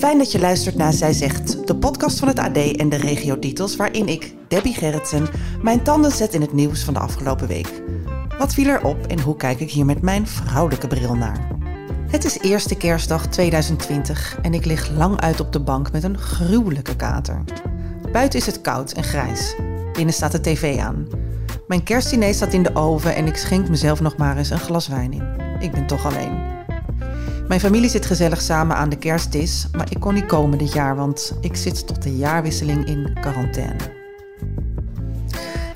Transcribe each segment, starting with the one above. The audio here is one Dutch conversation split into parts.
Fijn dat je luistert naar Zij Zegt, de podcast van het AD en de regiotitels... waarin ik, Debbie Gerritsen, mijn tanden zet in het nieuws van de afgelopen week. Wat viel er op en hoe kijk ik hier met mijn vrouwelijke bril naar? Het is eerste kerstdag 2020 en ik lig lang uit op de bank met een gruwelijke kater. Buiten is het koud en grijs. Binnen staat de tv aan. Mijn kerstdiner staat in de oven en ik schenk mezelf nog maar eens een glas wijn in. Ik ben toch alleen. Mijn familie zit gezellig samen aan de kerstdis, maar ik kon niet komen dit jaar, want ik zit tot de jaarwisseling in quarantaine.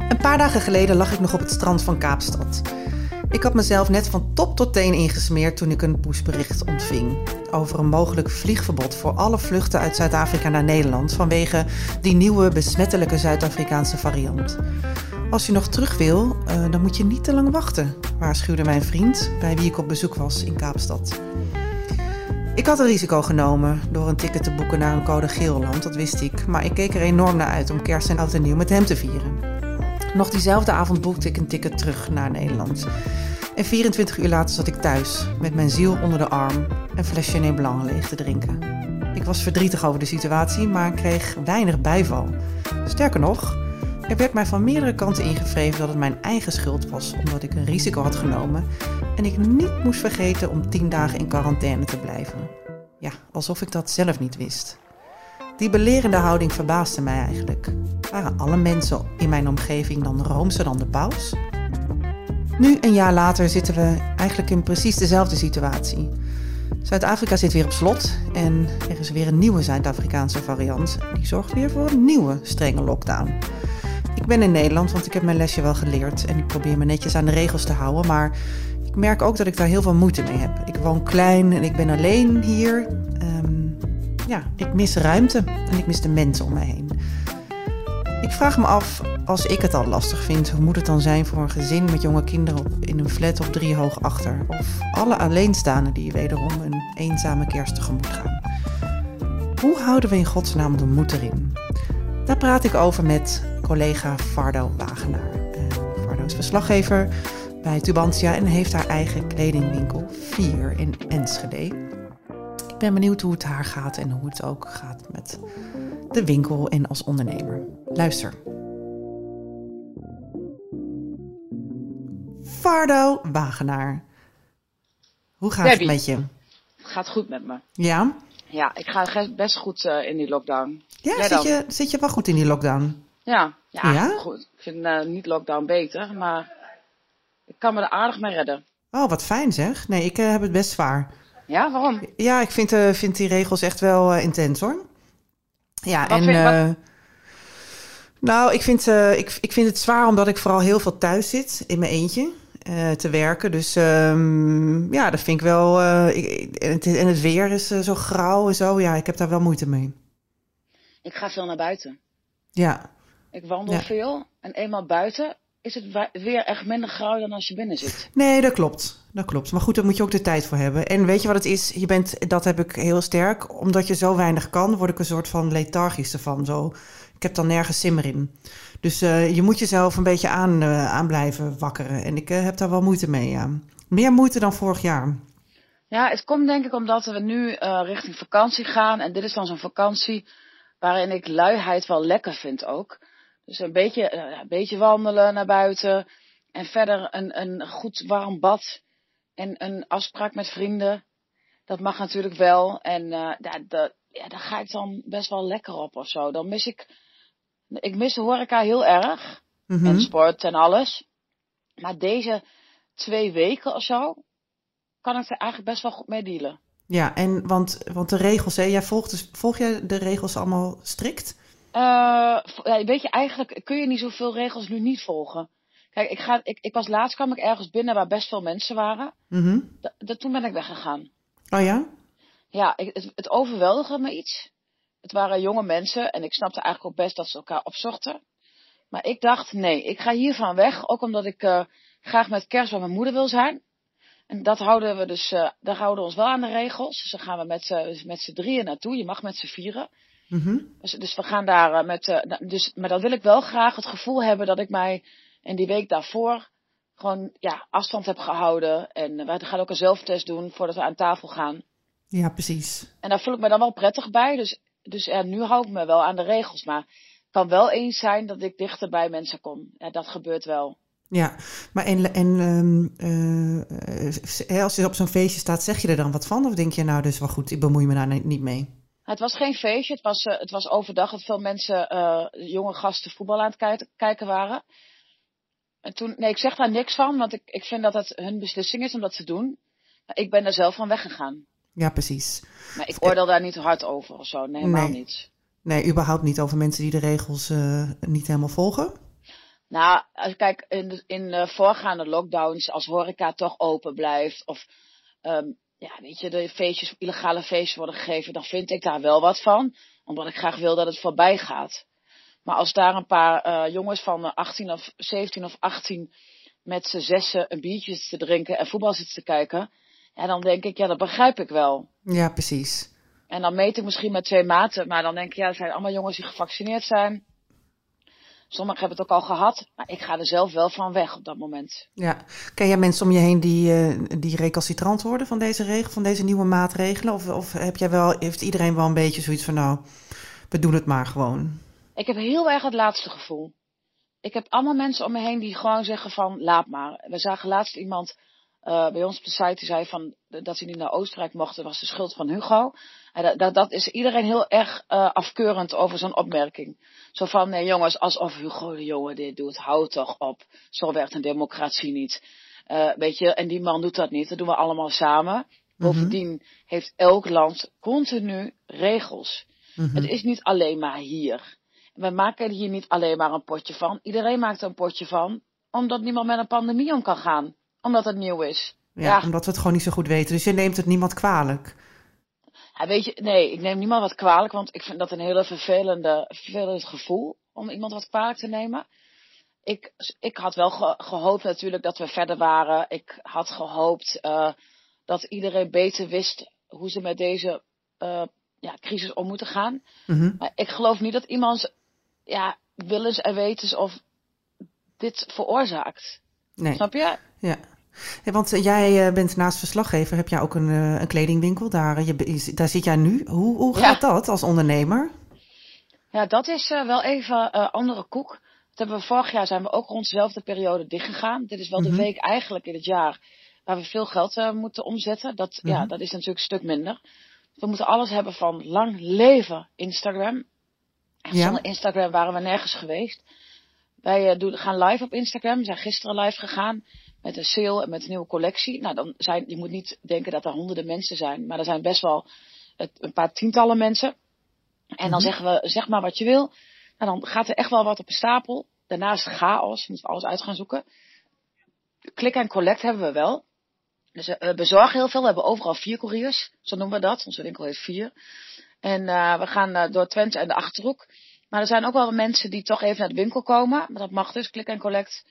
Een paar dagen geleden lag ik nog op het strand van Kaapstad. Ik had mezelf net van top tot teen ingesmeerd toen ik een pushbericht ontving over een mogelijk vliegverbod voor alle vluchten uit Zuid-Afrika naar Nederland vanwege die nieuwe besmettelijke Zuid-Afrikaanse variant. Als je nog terug wil, eh, dan moet je niet te lang wachten, waarschuwde mijn vriend bij wie ik op bezoek was in Kaapstad. Ik had een risico genomen door een ticket te boeken naar een code Geelland, dat wist ik. Maar ik keek er enorm naar uit om kerst en oud en nieuw met hem te vieren. Nog diezelfde avond boekte ik een ticket terug naar Nederland. En 24 uur later zat ik thuis, met mijn ziel onder de arm, een flesje Blanc leeg te drinken. Ik was verdrietig over de situatie, maar kreeg weinig bijval. Sterker nog, er werd mij van meerdere kanten ingevreven dat het mijn eigen schuld was, omdat ik een risico had genomen en ik niet moest vergeten om 10 dagen in quarantaine te blijven. Ja, alsof ik dat zelf niet wist. Die belerende houding verbaasde mij eigenlijk. Waren alle mensen in mijn omgeving dan roomser dan de paus? Nu, een jaar later, zitten we eigenlijk in precies dezelfde situatie. Zuid-Afrika zit weer op slot en er is weer een nieuwe Zuid-Afrikaanse variant. Die zorgt weer voor een nieuwe strenge lockdown. Ik ben in Nederland, want ik heb mijn lesje wel geleerd en ik probeer me netjes aan de regels te houden, maar ik merk ook dat ik daar heel veel moeite mee heb. Ik woon klein en ik ben alleen hier. Ehm, ja, ik mis ruimte en ik mis de mensen om mij heen. Ik vraag me af, als ik het al lastig vind, hoe moet het dan zijn voor een gezin met jonge kinderen in een flat op drie hoog achter? Of alle alleenstaanden die wederom een eenzame kerst tegemoet gaan? Hoe houden we in godsnaam de moed erin? Daar praat ik over met collega Fardo Wagenaar. Uh, Fardo is verslaggever bij Tubantia en heeft haar eigen kledingwinkel 4 in Enschede. Ik ben benieuwd hoe het haar gaat en hoe het ook gaat met de winkel en als ondernemer. Luister. Fardo Wagenaar. Hoe gaat Debbie. het met je? Het gaat goed met me. Ja? Ja, ik ga best goed eh, in die lockdown. Ja, zit je, zit je wel goed in die lockdown? Ja, ja, Ja? goed. Ik vind eh, niet lockdown beter, maar ik kan me er aardig mee redden. Oh, wat fijn zeg. Nee, ik eh, heb het best zwaar. Ja, waarom? Ja, ik vind, eh, vind die regels echt wel eh, intens hoor. Ja, Wat en. vind- wat- eh, nou, ik vind, eh, ik, ik vind het zwaar omdat ik vooral heel veel thuis zit in mijn eentje eh, te werken. Dus ehm, ja, dat vind ik wel. eh, ik- en, het, en het weer is zo grauw en zo. Ja, ik heb daar wel moeite mee. Ik ga veel naar buiten. Ja, Ik wandel Ja. veel en eenmaal buiten is het weer echt minder grauw dan als je binnen zit. nee, dat klopt. Dat klopt. Maar goed, daar moet je ook de tijd voor hebben. En weet je wat het is? Je bent, dat heb ik heel sterk. Omdat je zo weinig kan, word ik een soort van lethargisch ervan. Zo, ik heb dan nergens simmer in. Dus eh, je moet jezelf een beetje aan, eh, aan blijven wakkeren. En ik eh, heb daar wel moeite mee, ja. Meer moeite dan vorig jaar. Ja, het komt denk ik omdat we nu richting vakantie gaan. En dit is dan zo'n vakantie waarin ik luiheid wel lekker vind ook. Dus een beetje, eh, een beetje wandelen naar buiten. En verder een, een goed warm bad. En een afspraak met vrienden. Dat mag natuurlijk wel. En eh, ja, dat, ja, daar ga ik dan best wel lekker op of zo. Dan mis ik... Ik mis de horeca heel erg. Mhm. En sport en alles. Maar deze twee weken of zo... kan ik er eigenlijk best wel goed mee dealen. Ja, en want, want de regels, hè, jij volgt dus, volg jij de regels allemaal strikt? Eh, ja, weet je, eigenlijk kun je niet zoveel regels nu niet volgen. Kijk, ik, ga, ik, ik was laatst kwam ik ergens binnen waar best veel mensen waren. Da- da- toen ben ik weggegaan. Oh ja? Ja, ik, het, het overweldigde me iets. Het waren jonge mensen en ik snapte eigenlijk ook best dat ze elkaar opzochten. Maar ik dacht, nee, ik ga hiervan weg. Ook omdat ik uh, graag met kerst bij mijn moeder wil zijn. En dat houden we dus, uh, daar houden we ons wel aan de regels. Dus dan gaan we met, uh, met z'n drieën naartoe. Je mag met z'n vieren. Mm-hmm. Dus, dus, we gaan daar met, dus, maar dan wil ik wel graag het gevoel hebben dat ik mij in die week daarvoor gewoon ja, afstand heb gehouden. En we gaan ook een zelftest doen voordat we aan tafel gaan. Ja, precies. En daar voel ik me dan wel prettig bij. Dus, dus ja, nu hou ik me wel aan de regels. Maar het kan wel eens zijn dat ik dichter bij mensen kom. Ja, dat gebeurt wel. Ja, maar en, en uh, uh, als je op zo'n feestje staat, zeg je er dan wat van? Of denk je nou dus wel goed, ik bemoei me daar niet mee? Het was geen feestje, het was, uh, het was overdag dat veel mensen, jonge gasten, voetbal aan het kijken waren. En toen, nee, ik zeg daar niks van, want ik, ik vind dat het hun beslissing is om dat te doen. Maar ik ben er zelf van weggegaan. Ja, precies. Maar ik oordeel daar niet hard over of zo. Nee, helemaal nee. niet. Nee, überhaupt niet over mensen die de regels uh, niet helemaal volgen? Nou, kijk, in, de, in de voorgaande lockdowns, als horeca toch open blijft, of um, ja, weet je, de feestjes, illegale feestjes worden gegeven, dan vind ik daar wel wat van. Omdat ik graag wil dat het voorbij gaat. Maar als daar een paar uh, jongens van 18 of 17 of 18 met z'n zessen een biertje zitten te drinken en voetbal zitten te kijken, ja, dan denk ik, ja, dat begrijp ik wel. Ja, precies. En dan meet ik misschien met twee maten, maar dan denk ik, ja, het zijn allemaal jongens die gevaccineerd zijn. Sommigen hebben het ook al gehad, maar ik ga er zelf wel van weg op dat moment. Ja. Ken jij mensen om je heen die, uh, die recalcitrant worden van deze regel, van deze nieuwe maatregelen? Of, of heb jij wel, heeft iedereen wel een beetje zoiets van, nou, we doen het maar gewoon? Ik heb heel erg het laatste gevoel. Ik heb allemaal mensen om me heen die gewoon zeggen van, laat maar. We zagen laatst iemand uh, bij ons op de site die zei van, dat hij niet naar Oostenrijk mocht, dat was de schuld van Hugo. En dat, dat is iedereen heel erg uh, afkeurend over zo'n opmerking. Zo van, nee jongens, alsof Hugo de jongen dit doet, houd toch op. Zo werkt een democratie niet. Uh, weet je, en die man doet dat niet, dat doen we allemaal samen. Bovendien mm -hmm. heeft elk land continu regels. Mm -hmm. Het is niet alleen maar hier. We maken hier niet alleen maar een potje van. Iedereen maakt er een potje van, omdat niemand met een pandemie om kan gaan omdat het nieuw is. Ja, ja, omdat we het gewoon niet zo goed weten. Dus je neemt het niemand kwalijk. Ja, weet je, nee, ik neem niemand wat kwalijk, want ik vind dat een hele vervelende, vervelend gevoel om iemand wat kwalijk te nemen. Ik, ik had wel ge gehoopt natuurlijk dat we verder waren. Ik had gehoopt uh, dat iedereen beter wist hoe ze met deze uh, ja, crisis om moeten gaan. Mm -hmm. Maar ik geloof niet dat iemand ja, willens en wetens of dit veroorzaakt. Nee. Snap je? Ja. Ja, want jij bent naast verslaggever, heb jij ook een, een kledingwinkel. Daar, je, daar zit jij nu. Hoe, hoe gaat ja. dat als ondernemer? Ja, dat is uh, wel even uh, andere koek. Dat hebben we vorig jaar zijn we ook rond dezelfde periode dichtgegaan. Dit is wel mm -hmm. de week eigenlijk in het jaar waar we veel geld uh, moeten omzetten. Dat, mm -hmm. ja, dat is natuurlijk een stuk minder. We moeten alles hebben van lang leven Instagram. En Ja. Zonder Instagram waren we nergens geweest. Wij doen, gaan live op Instagram. We zijn gisteren live gegaan met een sale en met een nieuwe collectie. Nou, dan zijn, je moet niet denken dat er honderden mensen zijn, maar er zijn best wel het, een paar tientallen mensen. En dan Mhm. zeggen we, zeg maar wat je wil. Nou, dan gaat er echt wel wat op een stapel. Daarnaast chaos, je moet alles uit gaan zoeken. Click en collect hebben we wel. Dus uh, we bezorgen heel veel. We hebben overal vier couriers, zo noemen we dat. Onze winkel heeft vier. En uh, we gaan uh, door Twente en de Achterhoek. Maar er zijn ook wel mensen die toch even naar de winkel komen. Maar dat mag dus, click en collect.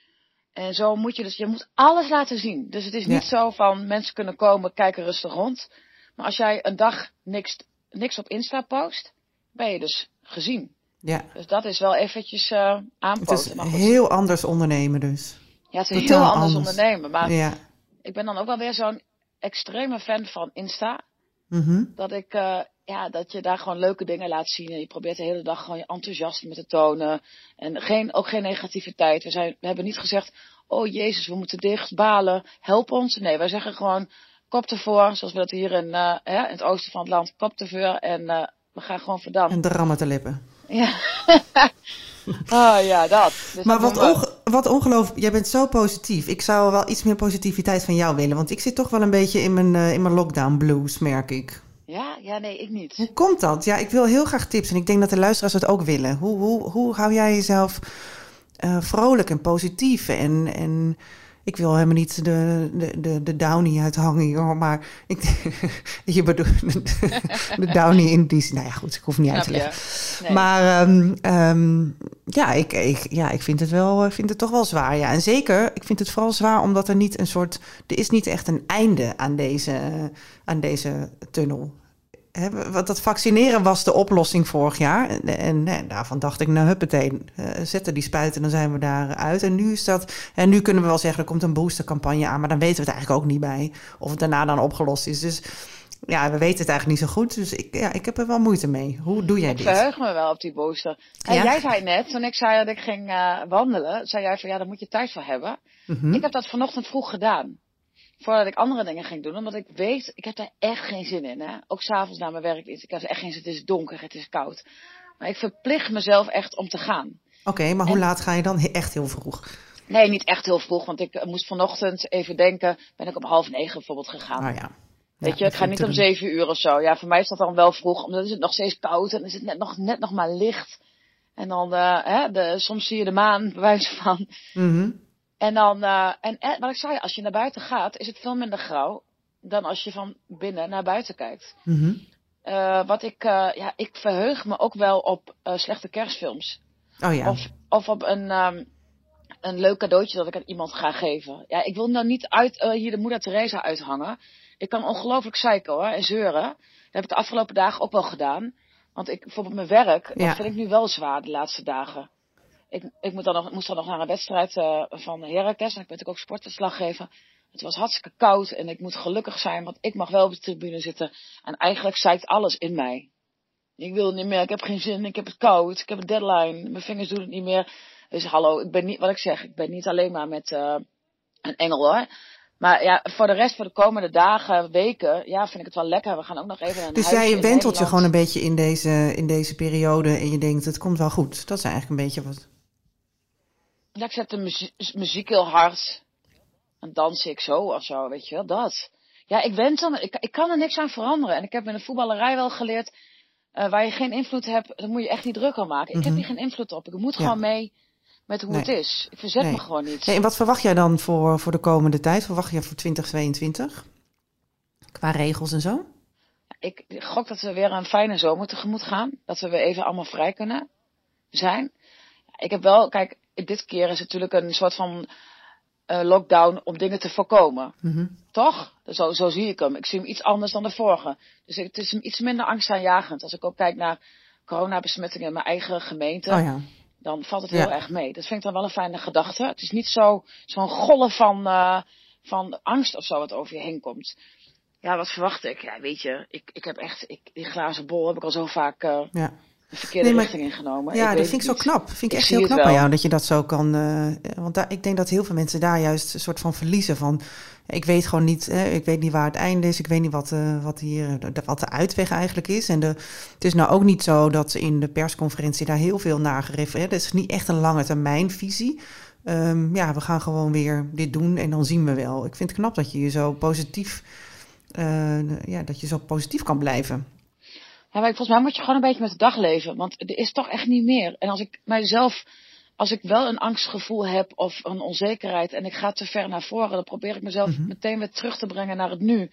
En zo moet je dus, je moet alles laten zien. Dus het is niet Ja. zo van mensen kunnen komen, kijken rustig rond. Maar als jij een dag niks, niks op Insta post, ben je dus gezien. Ja. Dus dat is wel eventjes uh, Het is Maar goed. heel anders ondernemen dus. ja, het is heel anders, anders. ondernemen. Maar Ja. ik ben dan ook wel weer zo'n extreme fan van Insta. Mhm. Dat ik, uh, ja, dat je daar gewoon leuke dingen laat zien. En je probeert de hele dag gewoon je enthousiasme te tonen. En geen, ook geen negativiteit. We, zijn, we hebben niet gezegd, oh jezus, we moeten dicht, balen, help ons. Nee, wij zeggen gewoon, kop ervoor. Zoals we dat hier in, uh, hè, in het oosten van het land, kop ervoor. En uh, we gaan gewoon verdammen. En de lippen. Ja. oh ja, dat. Dus Maar dat wat, onge- wat ongelooflijk, jij bent zo positief. Ik zou wel iets meer positiviteit van jou willen. Want ik zit toch wel een beetje in mijn, eh, in mijn lockdown blues, merk ik. Ja, ja, nee, ik niet. Hoe komt dat? Ja, ik wil heel graag tips. En ik denk dat de luisteraars het ook willen. Hoe, hoe, hoe hou jij jezelf eh, vrolijk en positief? En, en ik wil helemaal niet de, de, de, de Downy uithangen maar ik, je bedoelt de Downy in die. Nou ja, goed, ik hoef niet uit te leggen. Nee. Maar um, um, ja, ik, ik, ja, ik vind het wel, vind het toch wel zwaar. Ja, en zeker, ik vind het vooral zwaar omdat er niet een soort, er is niet echt een einde aan deze, aan deze tunnel. He, wat dat vaccineren was de oplossing vorig jaar. En, en, en daarvan dacht ik, nou huppatee, uh, zetten die spuiten, dan zijn we daar uit. En nu is dat, en nu kunnen we wel zeggen, er komt een boostercampagne aan, maar dan weten we het eigenlijk ook niet bij. Of het daarna dan opgelost is. Dus ja, we weten het eigenlijk niet zo goed. Dus ik, ja, ik heb er wel moeite mee. Hoe doe jij ik dit? Ik verheug me wel op die booster. En ja? jij zei net, toen ik zei dat ik ging uh, wandelen, zei jij van ja, daar moet je tijd voor hebben. Mm -hmm. Ik heb dat vanochtend vroeg gedaan voordat ik andere dingen ging doen. Omdat ik weet, ik heb daar echt geen zin in. Hè? Ook s'avonds na mijn werk. Ik heb echt geen zin Het is donker, het is koud. Maar ik verplicht mezelf echt om te gaan. Oké, okay, maar hoe en, laat ga je dan? Echt heel vroeg? Nee, niet echt heel vroeg. Want ik moest vanochtend even denken. Ben ik om half negen bijvoorbeeld gegaan. Ah ja. Weet je, ik ga niet om zeven uur of zo. Ja, voor mij is dat dan wel vroeg. Omdat is het nog steeds koud en is het net nog, net nog maar licht. En dan, uh, hè, de, soms zie je de maan, bij wijze van. Mm -hmm. En dan, uh, en, en wat ik zei, als je naar buiten gaat, is het veel minder grauw dan als je van binnen naar buiten kijkt. Mm -hmm. uh, wat ik, uh, ja, ik verheug me ook wel op slechte kerstfilms. Oh ja. Of, of op een, um, een leuk cadeautje dat ik aan iemand ga geven. Ja, ik wil nou niet uit, hier de moeder Teresa uithangen. Ik kan ongelooflijk zeiken hoor, en zeuren. Dat heb ik de afgelopen dagen ook wel gedaan. Want ik, bijvoorbeeld mijn werk, Ja. dat vind ik nu wel zwaar de laatste dagen. Ik, ik moet dan nog, moest dan nog naar een wedstrijd uh, van Heracles. En ik ben natuurlijk ook sportverslaggever. Het was hartstikke koud en ik moet gelukkig zijn, want ik mag wel op de tribune zitten. En eigenlijk zeikt alles in mij. Ik wil niet meer, ik heb geen zin, ik heb het koud, ik heb een deadline, mijn vingers doen het niet meer. Dus hallo, ik ben niet, wat ik zeg, ik ben niet alleen maar met uh, een engel hoor. Maar ja, voor de rest, voor de komende dagen, weken, ja, vind ik het wel lekker. We gaan ook nog even naar een Dus jij wentelt je gewoon een beetje in deze, in deze periode en je denkt, het komt wel goed. Dat is eigenlijk een beetje wat... Ja, ik zet de muziek, muziek heel hard. En dans ik zo of zo, weet je wel, dat. Ja, ik wentel, ik, ik kan er niks aan veranderen. En ik heb in de voetballerij wel geleerd, uh, waar je geen invloed hebt, dan moet je echt niet druk aan maken. Ik mm -hmm. heb hier geen invloed op. Ik moet ja. gewoon mee met hoe nee. het is. Ik verzet nee. me gewoon niet. Nee, en wat verwacht jij dan voor, voor de komende tijd? Verwacht je voor 2022? Qua regels en zo? Ik gok dat we weer een fijne zomer tegemoet gaan. Dat we weer even allemaal vrij kunnen zijn. Ik heb wel, kijk, dit keer is het natuurlijk een soort van uh, lockdown om dingen te voorkomen. Mm -hmm. Toch? Zo, zo zie ik hem. Ik zie hem iets anders dan de vorige. Dus het is iets minder angstaanjagend. Als ik ook kijk naar coronabesmettingen in mijn eigen gemeente. Oh ja. Dan valt het heel erg mee. Dat vind ik dan wel een fijne gedachte. Het is niet zo, zo'n golf van, uh, van angst of zo wat over je heen komt. Ja, wat verwacht ik? Ja, weet je, ik, ik heb echt, ik, die glazen bol heb ik al zo vaak uh, ja de verkeerde nee, maar, richting ingenomen. Ja, ik dat vind ik zo knap. Vind ik, ik echt heel knap aan jou dat je dat zo kan. Uh, want daar, ik denk dat heel veel mensen daar juist een soort van verliezen van. Ik weet gewoon niet, hè, ik weet niet waar het einde is. Ik weet niet wat, uh, wat hier, de, wat de uitweg eigenlijk is. En de, het is nou ook niet zo dat in de persconferentie daar heel veel naar gerefereerd is. Het is niet echt een lange termijn visie. Um, ja, we gaan gewoon weer dit doen en dan zien we wel. Ik vind het knap dat je je zo positief, uh, ja, dat je zo positief kan blijven. Ja, maar volgens mij moet je gewoon een beetje met de dag leven. Want er is toch echt niet meer. En als ik mijzelf, als ik wel een angstgevoel heb of een onzekerheid en ik ga te ver naar voren, dan probeer ik mezelf mm -hmm. meteen weer terug te brengen naar het nu.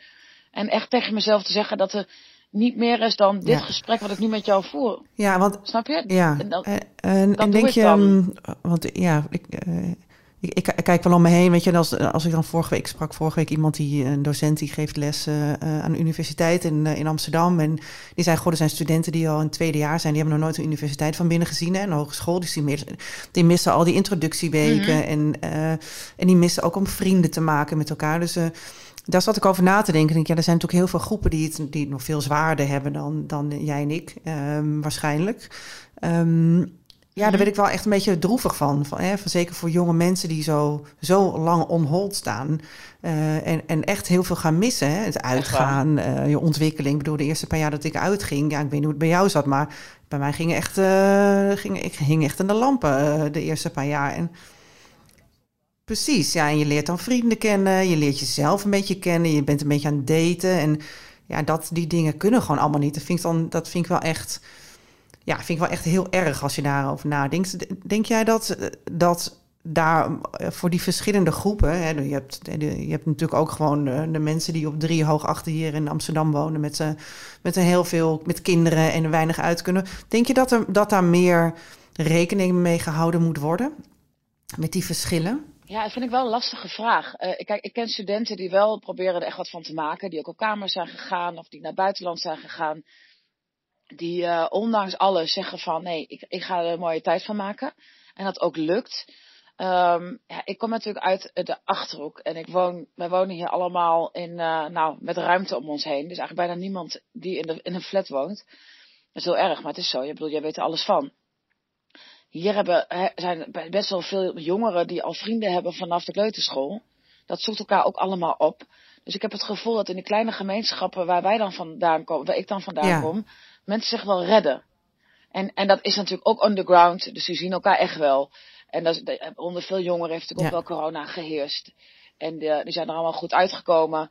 En echt tegen mezelf te zeggen dat er niet meer is dan dit ja. gesprek wat ik nu met jou voer. Ja, want. Snap je? Ja. En, dan, en, en, en denk je, um, want ja, ik. Uh, ik, ik, ik, kijk wel om me heen, weet je, als, als ik dan vorige week sprak, vorige week iemand die, een docent die geeft les uh, aan de universiteit in, uh, in Amsterdam. En die zei, goh, er zijn studenten die al in het tweede jaar zijn, die hebben nog nooit een universiteit van binnen gezien, hè, een hogeschool. Dus die, mis, die missen al die introductieweken mm -hmm. en, uh, en die missen ook om vrienden te maken met elkaar. Dus daar zat ik over na te denken. Ik denk, ja, er zijn natuurlijk heel veel groepen die het, die het nog veel zwaarder hebben dan, dan jij en ik, um, waarschijnlijk. Um, ja, daar werd ik wel echt een beetje droevig van. van, hè, van zeker voor jonge mensen die zo, zo lang on hold staan. Uh, en, en echt heel veel gaan missen. Hè? Het uitgaan, uh, je ontwikkeling. Ik bedoel, de eerste paar jaar dat ik uitging... Ja, ik weet niet hoe het bij jou zat, maar bij mij ging echt... Uh, ging, ik hing echt aan de lampen de eerste paar jaar. En precies, ja. En je leert dan vrienden kennen. Je leert jezelf een beetje kennen. Je bent een beetje aan het daten. En ja, dat, die dingen kunnen gewoon allemaal niet. Dat vind ik, dan, dat vind ik wel echt ja, vind ik wel echt heel erg als je daarover nadenkt. Denk jij dat, dat daar eh, voor die verschillende groepen. Hè, je, hebt, je hebt natuurlijk ook gewoon de, mensen die op drie hoog achter hier in Amsterdam wonen. Met, met een heel veel met kinderen en weinig uit kunnen. Denk je dat, er, dat daar meer rekening mee gehouden moet worden? Met die verschillen? Ja, dat vind ik wel een lastige vraag. Uh, kijk, ik ken studenten die wel proberen er echt wat van te maken. Die ook op kamers zijn gegaan of die naar buitenland zijn gegaan. Die uh, ondanks alles zeggen van nee, ik, ik ga er een mooie tijd van maken. En dat ook lukt. Um, ja, ik kom natuurlijk uit de Achterhoek. En ik woon, wij wonen hier allemaal in, uh, nou, met ruimte om ons heen. Dus eigenlijk bijna niemand die in, de, in een flat woont. Dat is heel erg, maar het is zo. Je bedoel, jij weet er alles van hier hebben, zijn best wel veel jongeren die al vrienden hebben vanaf de kleuterschool. Dat zoekt elkaar ook allemaal op. Dus ik heb het gevoel dat in die kleine gemeenschappen waar wij dan vandaan komen, waar ik dan vandaan kom, mensen zich wel redden. En, en dat is natuurlijk ook underground, dus die zien elkaar echt wel. En dat is, onder veel jongeren heeft natuurlijk ook wel corona geheerst. En de, die zijn er allemaal goed uitgekomen.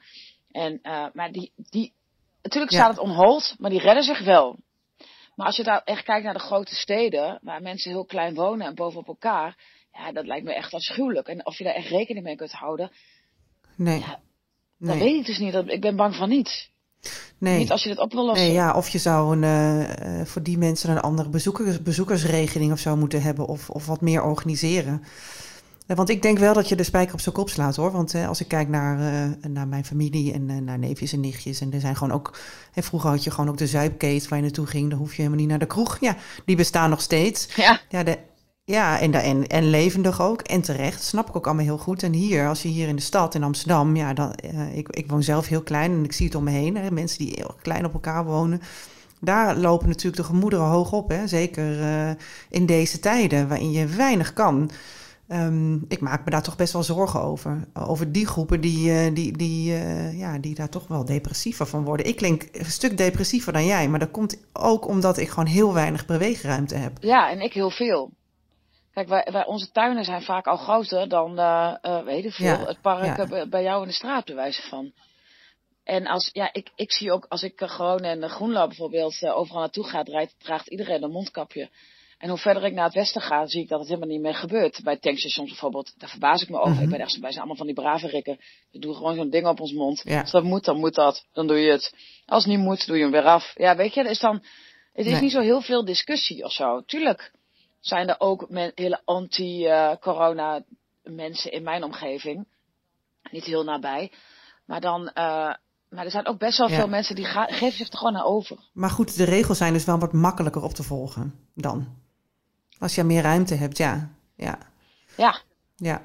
En, uh, maar die, die, natuurlijk staat het on maar die redden zich wel. Maar als je daar echt kijkt naar de grote steden, waar mensen heel klein wonen en bovenop elkaar, ja, dat lijkt me echt afschuwelijk. En of je daar echt rekening mee kunt houden, nee. Ja, dat weet ik dus niet. Ik ben bang van niet. Nee. Niet als je het op wil lossen. Nee, ja, of je zou een, uh, voor die mensen een andere bezoekers, bezoekersregeling of zo moeten hebben. Of, of wat meer organiseren. Want ik denk wel dat je de spijker op zijn kop slaat hoor. Want hè, als ik kijk naar, uh, naar mijn familie en uh, naar neefjes en nichtjes. En er zijn gewoon ook. Hè, vroeger had je gewoon ook de zuipkeet waar je naartoe ging. Dan hoef je helemaal niet naar de kroeg. Ja, die bestaan nog steeds. Ja. Ja, de, ja en, en, en levendig ook. En terecht. snap ik ook allemaal heel goed. En hier, als je hier in de stad in Amsterdam. Ja, dan, uh, ik, ik woon zelf heel klein en ik zie het om me heen. Mensen die heel klein op elkaar wonen. Daar lopen natuurlijk de gemoederen hoog op. Hè? Zeker in deze tijden waarin je weinig kan. Um, ik maak me daar toch best wel zorgen over. Over die groepen die, uh, die, die, ja, die daar toch wel depressiever van worden. Ik klink een stuk depressiever dan jij, maar dat komt ook omdat ik gewoon heel weinig beweegruimte heb. Ja, en ik heel veel. Kijk, wij, wij onze tuinen zijn vaak al groter dan, uh, weet ik veel, ja, het park ja. bij jou in de straat, bij wijze van. En als, ja, ik, ik zie ook, als ik gewoon in Groenlo bijvoorbeeld overal naartoe ga, draait, draagt iedereen een mondkapje. En hoe verder ik naar het westen ga, zie ik dat het helemaal niet meer gebeurt. Bij tankstations bijvoorbeeld, daar verbaas ik me over. Mm -hmm. Ik ben echt, wij zijn allemaal van die brave rikken. We doen gewoon zo'n ding op ons mond. Ja. Als dat moet, dan moet dat. Dan doe je het. Als het niet moet, doe je hem weer af. Ja, weet je, is dan, het is nee. niet zo heel veel discussie of zo. Tuurlijk zijn er ook men, hele anti-corona mensen in mijn omgeving. Niet heel nabij. Maar dan, uh, maar er zijn ook best wel ja. veel mensen die geven zich er gewoon naar over. Maar goed, de regels zijn dus wel wat makkelijker op te volgen dan. Als je meer ruimte hebt, ja. Ja. Ja. Ja.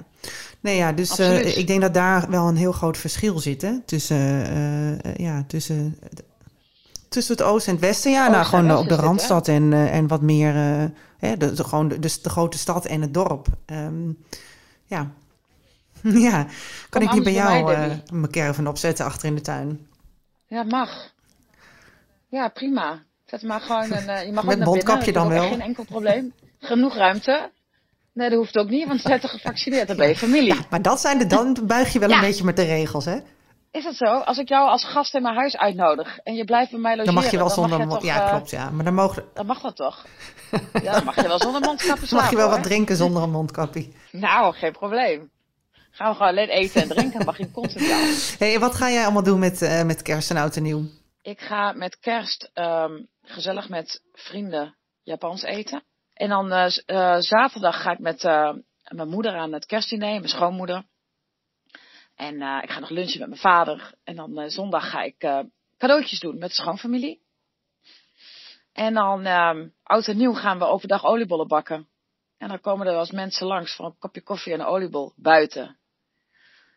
Nee, ja, dus uh, ik denk dat daar wel een heel groot verschil zit hè? tussen, uh, ja, tussen, tussen het oosten en het westen. Ja, nou, gewoon op de Randstad en, uh, en wat meer, hè, de, de, gewoon de, de, de, grote stad en het dorp. Um, ja. ja, kan Kom ik niet bij jou mij, mijn caravan opzetten achter in de tuin? Ja, mag. Ja, prima. Zet maar gewoon een. je mag Met ook mondkapje dan wel. Geen enkel probleem. Genoeg ruimte. Nee, dat hoeft ook niet, want ze zijn toch gevaccineerd, dan ben je familie. Ja, maar dat zijn de, dan buig je wel ja. een beetje met de regels, hè? Is dat zo? Als ik jou als gast in mijn huis uitnodig en je blijft bij mij logeren... Dan mag je wel zonder mondkapje. Ja, klopt, ja. Maar dan mogen... Dan mag dat toch? Ja, dan mag je wel zonder mondkapje slapen, mag je wel hoor. wat drinken zonder een mondkapje. Nou, geen probleem. Gaan we gewoon alleen eten en drinken, dan mag je constant. Hey, wat ga jij allemaal doen met, uh, met kerst en oud en nieuw? Ik ga met kerst um, gezellig met vrienden Japans eten. En dan uh, uh, zaterdag ga ik met mijn moeder aan het kerstdiner, mijn schoonmoeder. En ik ga nog lunchen met mijn vader. En dan zondag ga ik cadeautjes doen met de schoonfamilie. En dan oud en nieuw gaan we overdag oliebollen bakken. En dan komen er wel eens mensen langs voor een kopje koffie en een oliebol buiten.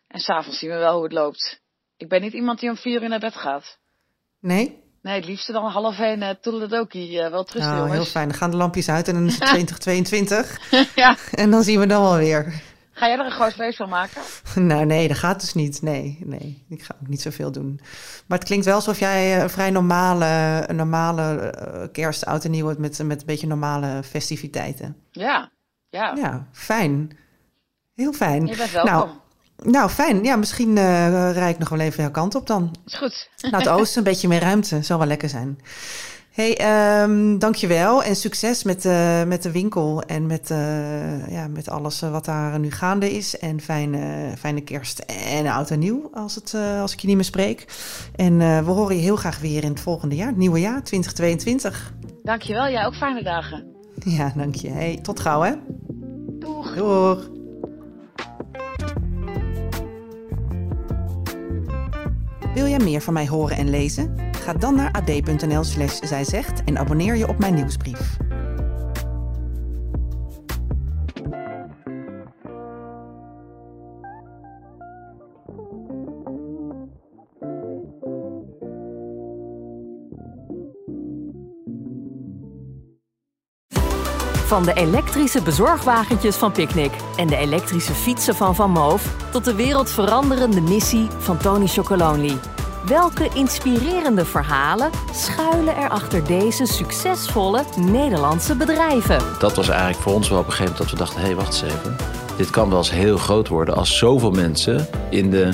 En s'avonds zien we wel hoe het loopt. Ik ben niet iemand die om vier uur naar bed gaat. Nee? Nee, het liefste dan half één uh, toedeledokie. Uh, wel terug, oh, jongens. Heel fijn. Dan gaan de lampjes uit en dan is het 2022. ja. En dan zien we dan wel weer. Ga jij er een groot feest van maken? nou, nee, dat gaat dus niet. Nee, nee. Ik ga ook niet zoveel doen. Maar het klinkt wel alsof jij een vrij normale, een normale uh, kerst, oud en nieuw hebt met, met een beetje normale festiviteiten. Ja, ja. Ja, fijn. Heel fijn. Je bent welkom. Nou, nou, fijn. Ja, misschien uh, rijd ik nog wel even jouw kant op dan. Is goed. Naar het oosten, een beetje meer ruimte. Zou wel lekker zijn. Hey, um, dankjewel en succes met, uh, met de winkel en met, uh, ja, met alles wat daar nu gaande is. En fijne, fijne kerst en oud en nieuw als, het, uh, als ik je niet meer spreek. En we horen je heel graag weer in het volgende jaar, het nieuwe jaar 2022. Dankjewel, jij ook fijne dagen. Ja, dank je. Hey, tot gauw hè. Doeg. Doeg. Wil jij meer van mij horen en lezen? Ga dan naar ad.nl slash zijzegt en abonneer je op mijn nieuwsbrief. Van de elektrische bezorgwagentjes van Picnic en de elektrische fietsen van Van Moof... tot de wereldveranderende missie van Tony Chocolonely. Welke inspirerende verhalen schuilen er achter deze succesvolle Nederlandse bedrijven? Dat was eigenlijk voor ons wel op een gegeven moment dat we dachten... hé, hey, wacht eens even. Dit kan wel eens heel groot worden als zoveel mensen in de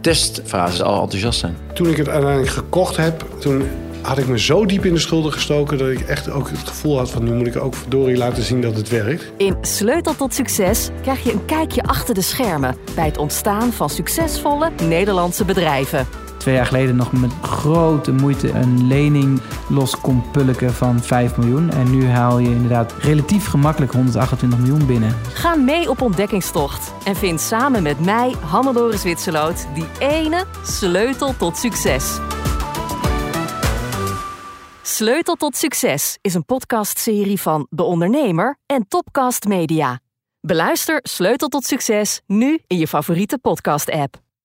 testfases al enthousiast zijn. Toen ik het uiteindelijk gekocht heb, toen had ik me zo diep in de schulden gestoken dat ik echt ook het gevoel had van nu moet ik ook verdorie laten zien dat het werkt. In Sleutel tot Succes krijg je een kijkje achter de schermen bij het ontstaan van succesvolle Nederlandse bedrijven. Twee jaar geleden nog met grote moeite een lening los kon pulken van 5 miljoen. En nu haal je inderdaad relatief gemakkelijk 128 miljoen binnen. Ga mee op ontdekkingstocht en vind samen met mij, Hannelore Zwitserloot, die ene sleutel tot succes. Sleutel tot Succes is een podcastserie van De Ondernemer en Topcast Media. Beluister Sleutel tot Succes nu in je favoriete podcast-app.